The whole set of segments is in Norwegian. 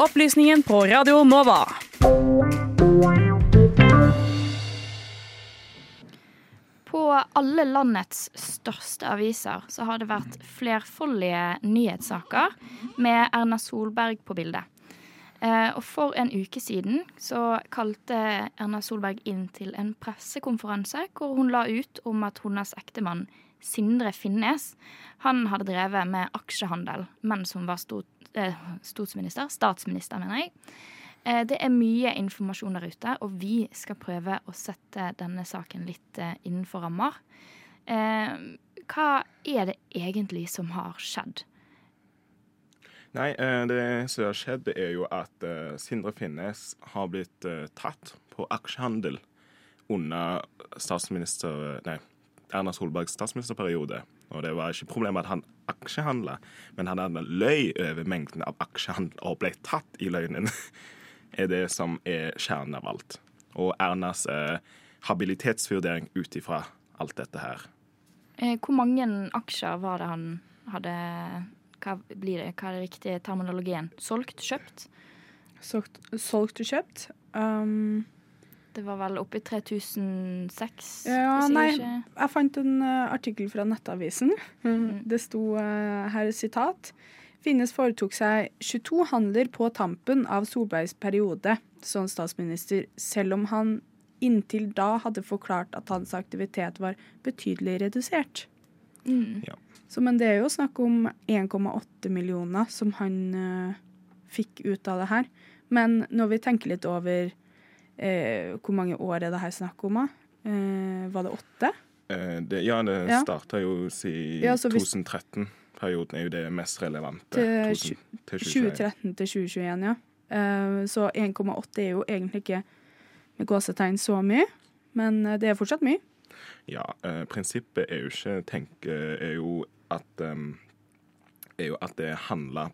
Opplysningen på Radio Nova. På alle landets største aviser så har det vært flerfoldige nyhetssaker med Erna Solberg på bildet. Eh, og for en uke siden så kalte Erna Solberg inn til en pressekonferanse hvor hun la ut om at hennes ektemann Sindre Finnes han hadde drevet med aksjehandel mens hun var stot, eh, statsminister, mener jeg. Eh, det er mye informasjon der ute, og vi skal prøve å sette denne saken litt eh, innenfor rammer. Eh, hva er det egentlig som har skjedd? Nei, det som har skjedd, er jo at Sindre Finnes har blitt tatt på aksjehandel under statsminister... Nei, Erna Solbergs statsministerperiode. Og det var ikke problemet at han aksjehandla, men han hadde løy over mengden av aksjehandel og ble tatt i løgnen. er det som er kjernen av alt. Og Ernas eh, habilitetsvurdering ut ifra alt dette her. Eh, hvor mange aksjer var det han hadde Hva blir det, hva er det riktige terminologien? Solgt? Kjøpt? Solgt, solgt og kjøpt. Um, det var vel oppi 3006? Ja, nei, jeg fant en uh, artikkel fra Nettavisen. Mm. Det sto uh, her sitat. Finnes foretok seg 22 handler på tampen av Solbergs periode som statsminister, selv om han inntil da hadde forklart at hans aktivitet var betydelig redusert. Mm. Ja. Så, men det er jo snakk om 1,8 millioner som han uh, fikk ut av det her. Men når vi tenker litt over uh, hvor mange år er det her snakk om, Eh, var det åtte? Det, ja, det ja. starta jo siden ja, 2013 perioden er jo det mest relevante. Til, 2013 til 2021, ja. Uh, så 1,8 er jo egentlig ikke med gåsetegn så mye, men eh, det er fortsatt mye. Ja, uh, prinsippet er jo ikke tenk, er jo at um, er jo at det handla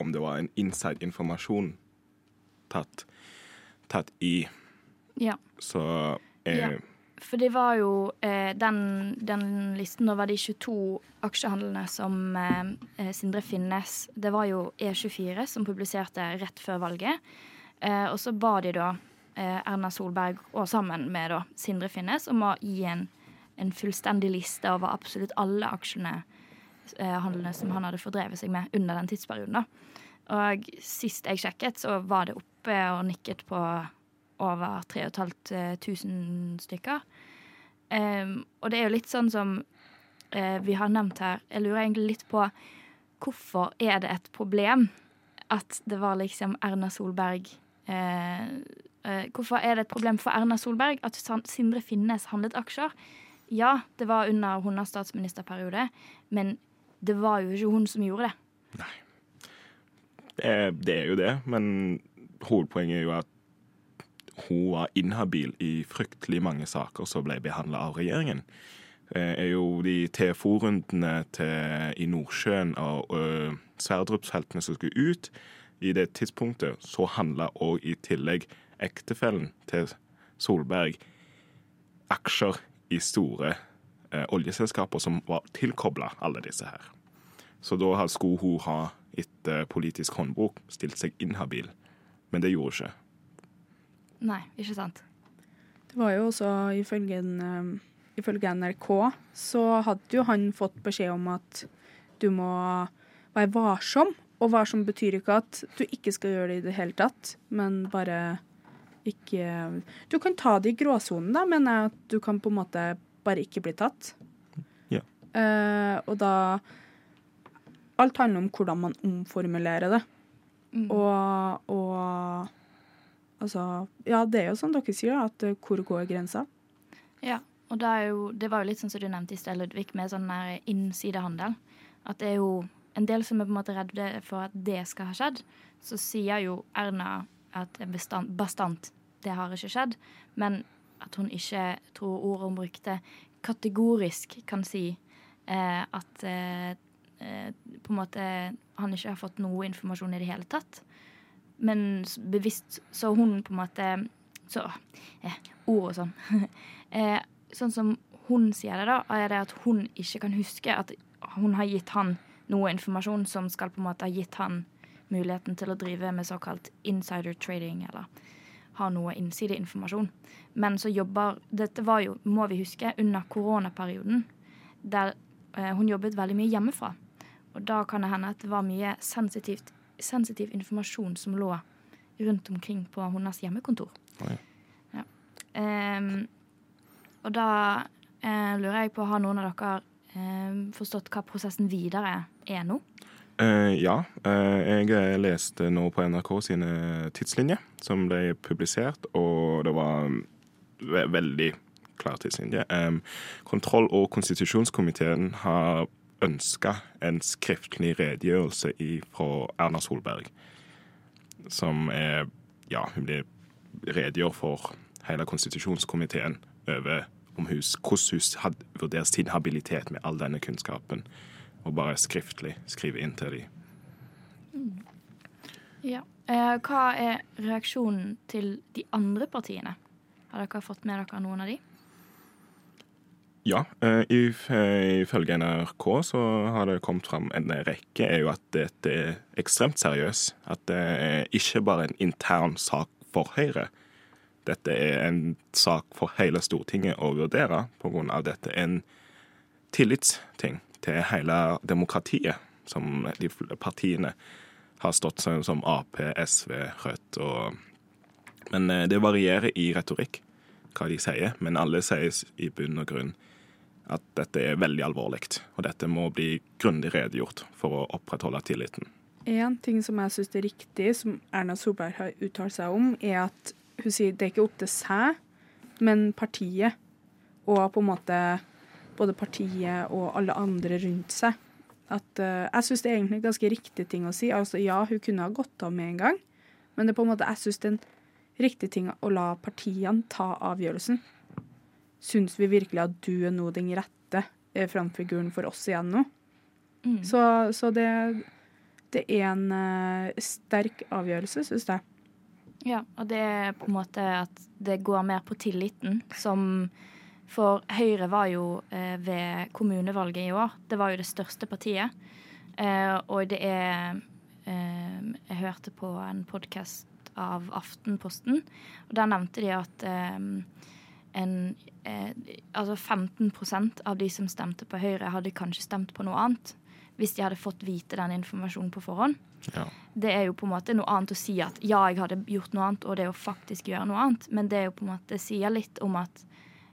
om det var en inside-informasjon tatt, tatt i. Ja. Så eh, ja. For det var jo eh, den, den, listen, var de 22 aksjehandlene som eh, eh, Sindre Finnes Det var jo E24 som publiserte rett før valget. Eh, og så ba de da eh, Erna Solberg, og sammen med da Sindre Finnes, om å gi en, en fullstendig liste over absolutt alle aksjene handlene som han hadde fordrevet seg med under den tidsperioden. da. Og sist jeg sjekket, så var det oppe og nikket på over 3500 stykker. Um, og det er jo litt sånn som uh, vi har nevnt her. Jeg lurer egentlig litt på hvorfor er det et problem at det var liksom Erna Solberg uh, uh, Hvorfor er det et problem for Erna Solberg at Sindre Finnes handlet aksjer? Ja, det var under hennes statsministerperiode, men det var jo ikke hun som gjorde det. Nei. Det er, det er jo det, men hovedpoenget er jo at hun var inhabil i fryktelig mange saker som ble behandla av regjeringen. Det eh, er jo de TFO-rundene i Nordsjøen og uh, Sverdrup-feltene som skulle ut. I det tidspunktet så handla òg i tillegg ektefellen til Solberg aksjer i store uh, oljeselskaper som var tilkobla alle disse her. Så da skulle hun ha etter politisk håndbok stilt seg inhabil. Men det gjorde hun ikke. Nei, ikke sant. Det var jo også ifølge, en, um, ifølge NRK så hadde jo han fått beskjed om at du må være varsom. Og varsom betyr ikke at du ikke skal gjøre det i det hele tatt, men bare ikke Du kan ta det i gråsonen, da, men at du kan på en måte bare ikke bli tatt. Ja. Uh, og da Alt handler om hvordan man omformulerer det. Mm. Og, og Altså, ja, det er jo som dere sier, at eh, hvor går grensa? Ja, og det, jo, det var jo litt sånn som du nevnte i sted, Ludvig, med sånn der innsidehandel. At det er jo en del som er på en måte redde for at det skal ha skjedd. Så sier jo Erna at er bastant, det har ikke skjedd. Men at hun ikke, tror ordet hun brukte, kategorisk kan si eh, at eh, på en måte han ikke har fått noe informasjon i det hele tatt men bevisst Så hun på en måte Så eh, Ord og sånn. eh, sånn som hun sier det, da, er det at hun ikke kan huske at hun har gitt han noe informasjon som skal på en måte ha gitt han muligheten til å drive med såkalt insider trading, eller ha noe innsideinformasjon. Men så jobber Dette var jo, må vi huske, under koronaperioden, der eh, hun jobbet veldig mye hjemmefra. Og da kan det hende at det var mye sensitivt, sensitiv informasjon som lå rundt omkring på hennes hjemmekontor. Oh, Ja. Ehm, og da uh, lurer jeg på, har noen av dere uh, forstått hva prosessen videre er nå? Uh, ja, eh, jeg leste nå på NRK sine tidslinjer som ble publisert, og det var mm, ve veldig klar tidslinje. Um, kontroll- og konstitusjonskomiteen har ønska en skriftlig redegjørelse fra Erna Solberg, som er Ja, hun blir redegjør for hele konstitusjonskomiteen over om hus, hvordan hun hadde vurderer sin habilitet med all denne kunnskapen og bare skriftlig skrive inn til dem. Ja. Eh, hva er reaksjonen til de andre partiene? Har dere fått med dere noen av de? Ja, eh, eh, ifølge NRK så har det kommet fram en rekke, er jo at dette er ekstremt seriøst. At det er ikke bare en intern sak for Høyre. Dette er en sak for hele Stortinget å vurdere, pga. dette en tillitsting til hele demokratiet, som de partiene har stått som Ap, SV, Rødt og Men eh, det varierer i retorikk hva de sier, men alle sier i bunn og grunn at dette er veldig alvorlig, og dette må bli grundig redegjort for å opprettholde tilliten. En ting som jeg syns er riktig, som Erna Solberg har uttalt seg om, er at hun sier det er ikke opp til seg, men partiet. Og på en måte både partiet og alle andre rundt seg. At, uh, jeg syns det er egentlig en ganske riktig ting å si. Altså ja, hun kunne ha gått av med en gang, men det er på en måte, jeg syns det er en riktig ting å la partiene ta avgjørelsen. Syns vi virkelig at du er nå den rette eh, framfiguren for oss igjen nå? Mm. Så, så det, det er en eh, sterk avgjørelse, syns jeg. Ja, og det er på en måte at det går mer på tilliten, som For Høyre var jo eh, ved kommunevalget i år, det var jo det største partiet. Eh, og det er eh, Jeg hørte på en podkast av Aftenposten, og der nevnte de at eh, en eh, Altså 15% av de som stemte på Høyre, hadde kanskje stemt på noe annet hvis de hadde fått vite den informasjonen på forhånd Ja. det er jo på en måte noe annet å si at ja, jeg hadde gjort noe annet, og det å faktisk gjøre noe annet. Men det er jo på en måte det sier litt om at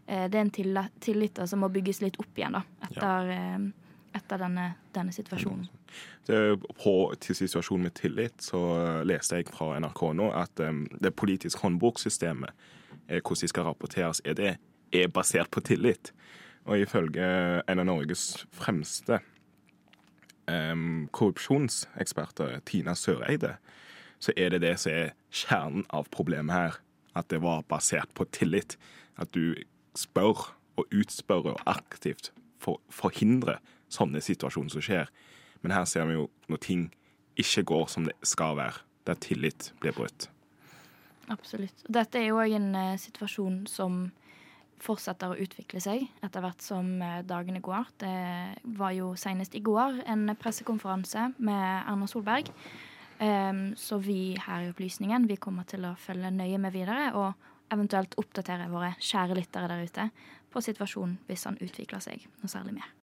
eh, det er en tillit, som må bygges litt opp igjen da, etter, eh, etter denne, denne situasjonen. Det, på til situasjonen med tillit så leste jeg fra NRK nå at um, det politiske håndboksystemet, hvordan de skal rapporteres, er det er basert på tillit. Og ifølge en av Norges fremste um, korrupsjonseksperter, Tina Søreide, så er det det som er kjernen av problemet her. At det var basert på tillit. At du spør og utspør og aktivt for, forhindrer sånne situasjoner som skjer. Men her ser vi jo når ting ikke går som det skal være, der tillit blir brutt. Absolutt. Dette er jo òg en uh, situasjon som fortsetter å utvikle seg etter hvert som uh, dagene går. Det var jo senest i går en pressekonferanse med Erna Solberg. Um, så vi her i Opplysningen vi kommer til å følge nøye med videre og eventuelt oppdatere våre kjære lyttere der ute på situasjonen hvis han utvikler seg noe særlig mer.